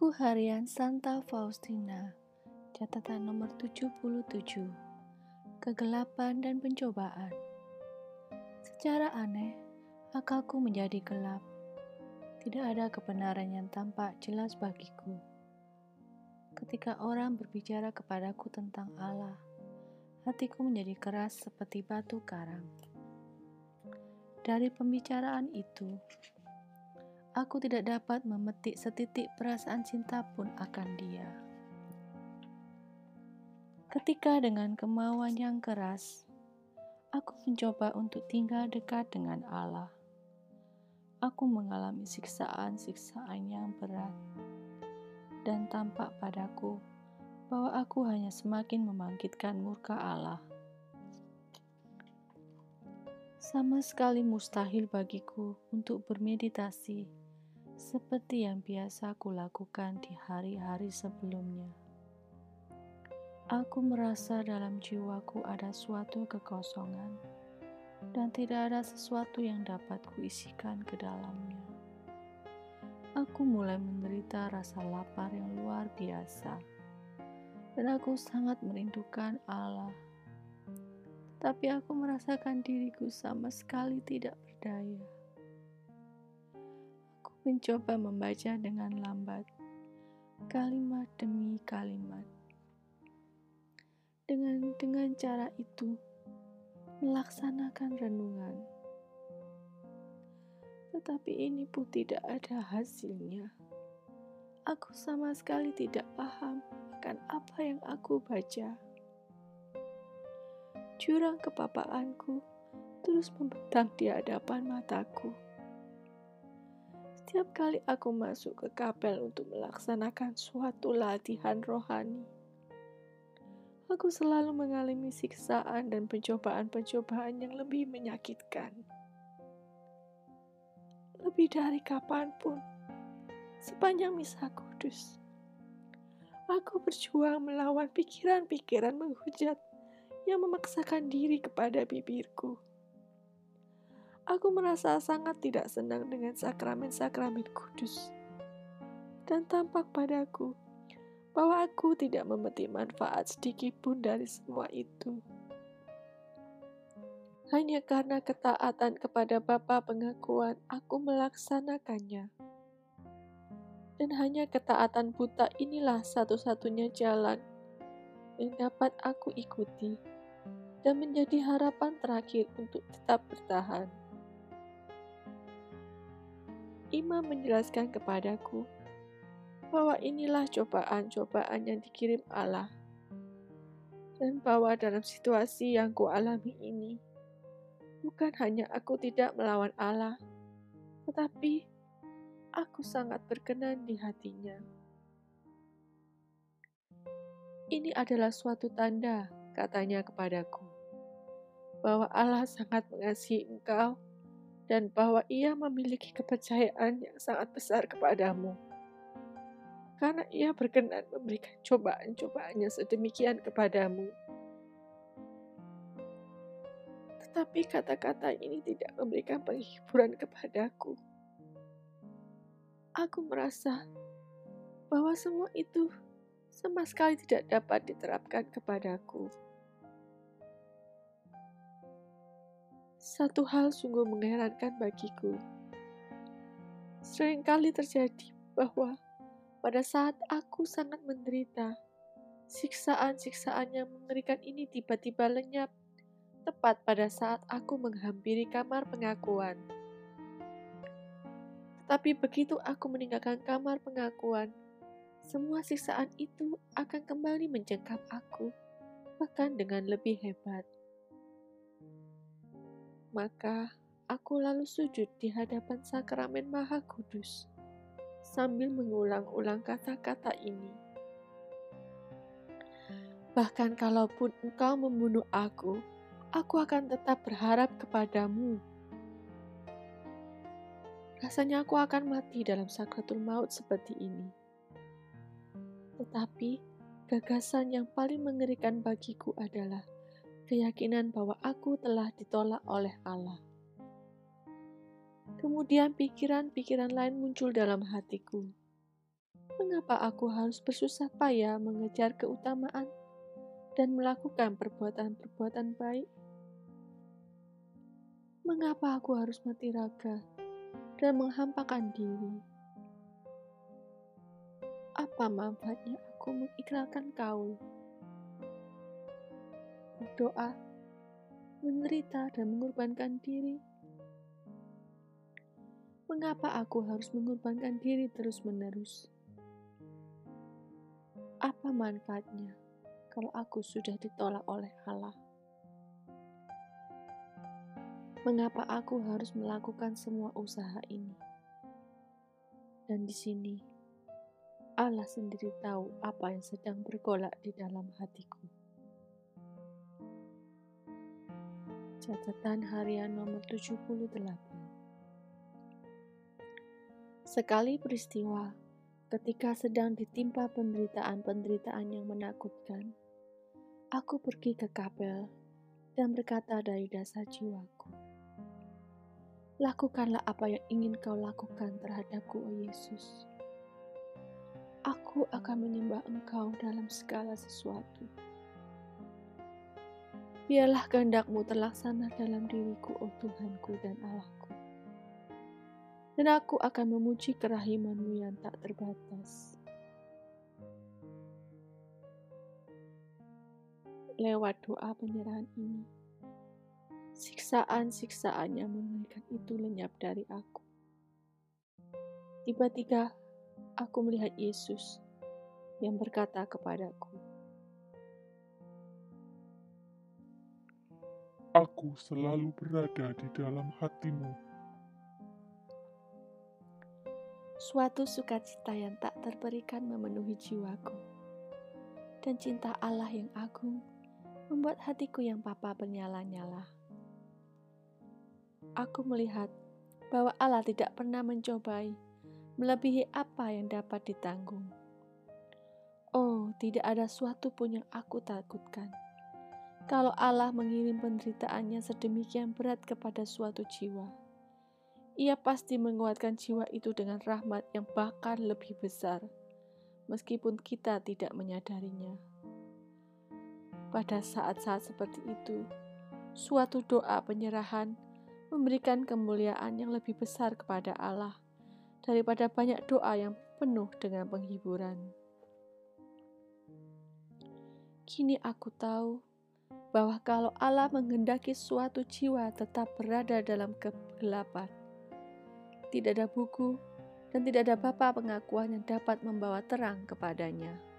Buku Harian Santa Faustina Catatan nomor 77 Kegelapan dan Pencobaan Secara aneh, akalku menjadi gelap. Tidak ada kebenaran yang tampak jelas bagiku. Ketika orang berbicara kepadaku tentang Allah, hatiku menjadi keras seperti batu karang. Dari pembicaraan itu, aku tidak dapat memetik setitik perasaan cinta pun akan dia. Ketika dengan kemauan yang keras, aku mencoba untuk tinggal dekat dengan Allah. Aku mengalami siksaan-siksaan yang berat, dan tampak padaku bahwa aku hanya semakin membangkitkan murka Allah. Sama sekali mustahil bagiku untuk bermeditasi seperti yang biasa aku lakukan di hari-hari sebelumnya. Aku merasa dalam jiwaku ada suatu kekosongan dan tidak ada sesuatu yang dapat kuisikan ke dalamnya. Aku mulai menderita rasa lapar yang luar biasa dan aku sangat merindukan Allah. Tapi aku merasakan diriku sama sekali tidak berdaya mencoba membaca dengan lambat, kalimat demi kalimat. Dengan dengan cara itu, melaksanakan renungan. Tetapi ini pun tidak ada hasilnya. Aku sama sekali tidak paham akan apa yang aku baca. Jurang kepapaanku terus membentang di hadapan mataku. Setiap kali aku masuk ke kapel untuk melaksanakan suatu latihan rohani, aku selalu mengalami siksaan dan pencobaan-pencobaan yang lebih menyakitkan. Lebih dari kapan pun, sepanjang misa kudus, aku berjuang melawan pikiran-pikiran menghujat yang memaksakan diri kepada bibirku. Aku merasa sangat tidak senang dengan sakramen-sakramen kudus. Dan tampak padaku bahwa aku tidak memetik manfaat sedikit pun dari semua itu. Hanya karena ketaatan kepada Bapa pengakuan, aku melaksanakannya. Dan hanya ketaatan buta inilah satu-satunya jalan yang dapat aku ikuti dan menjadi harapan terakhir untuk tetap bertahan. Imam menjelaskan kepadaku bahwa inilah cobaan-cobaan yang dikirim Allah, dan bahwa dalam situasi yang kualami ini, bukan hanya aku tidak melawan Allah, tetapi aku sangat berkenan di hatinya. Ini adalah suatu tanda, katanya kepadaku, bahwa Allah sangat mengasihi engkau dan bahwa ia memiliki kepercayaan yang sangat besar kepadamu. Karena ia berkenan memberikan cobaan-cobaannya sedemikian kepadamu. Tetapi kata-kata ini tidak memberikan penghiburan kepadaku. Aku merasa bahwa semua itu sama sekali tidak dapat diterapkan kepadaku. Satu hal sungguh mengherankan bagiku. Seringkali terjadi bahwa pada saat aku sangat menderita, siksaan-siksaan yang mengerikan ini tiba-tiba lenyap tepat pada saat aku menghampiri kamar pengakuan. Tetapi begitu aku meninggalkan kamar pengakuan, semua siksaan itu akan kembali mencengkam aku, bahkan dengan lebih hebat. Maka aku lalu sujud di hadapan sakramen Maha Kudus sambil mengulang-ulang kata-kata ini. Bahkan kalaupun engkau membunuh aku, aku akan tetap berharap kepadamu. Rasanya aku akan mati dalam sakratul maut seperti ini. Tetapi gagasan yang paling mengerikan bagiku adalah keyakinan bahwa aku telah ditolak oleh Allah. Kemudian pikiran-pikiran lain muncul dalam hatiku. Mengapa aku harus bersusah payah mengejar keutamaan dan melakukan perbuatan-perbuatan baik? Mengapa aku harus mati raga dan menghampakan diri? Apa manfaatnya aku mengikrarkan kaul? Berdoa, menderita, dan mengorbankan diri Mengapa aku harus mengorbankan diri terus-menerus? Apa manfaatnya kalau aku sudah ditolak oleh Allah? Mengapa aku harus melakukan semua usaha ini? Dan di sini, Allah sendiri tahu apa yang sedang bergolak di dalam hatiku. Catatan harian nomor 78 Sekali peristiwa, ketika sedang ditimpa penderitaan-penderitaan yang menakutkan, aku pergi ke kapel dan berkata dari dasar jiwaku, Lakukanlah apa yang ingin kau lakukan terhadapku, oh Yesus. Aku akan menyembah Engkau dalam segala sesuatu. Biarlah kehendakmu terlaksana dalam diriku, oh Tuhanku dan Allahku dan aku akan memuji kerahimanmu yang tak terbatas. Lewat doa penyerahan ini, siksaan-siksaan yang mengerikan itu lenyap dari aku. Tiba-tiba aku melihat Yesus yang berkata kepadaku, Aku selalu berada di dalam hatimu Suatu sukacita yang tak terberikan memenuhi jiwaku. Dan cinta Allah yang agung membuat hatiku yang papa bernyala-nyala. Aku melihat bahwa Allah tidak pernah mencobai melebihi apa yang dapat ditanggung. Oh, tidak ada suatu pun yang aku takutkan. Kalau Allah mengirim penderitaannya sedemikian berat kepada suatu jiwa ia pasti menguatkan jiwa itu dengan rahmat yang bahkan lebih besar, meskipun kita tidak menyadarinya. Pada saat-saat seperti itu, suatu doa penyerahan memberikan kemuliaan yang lebih besar kepada Allah daripada banyak doa yang penuh dengan penghiburan. Kini aku tahu bahwa kalau Allah menghendaki suatu jiwa tetap berada dalam kegelapan, tidak ada buku, dan tidak ada bapa pengakuan yang dapat membawa terang kepadanya.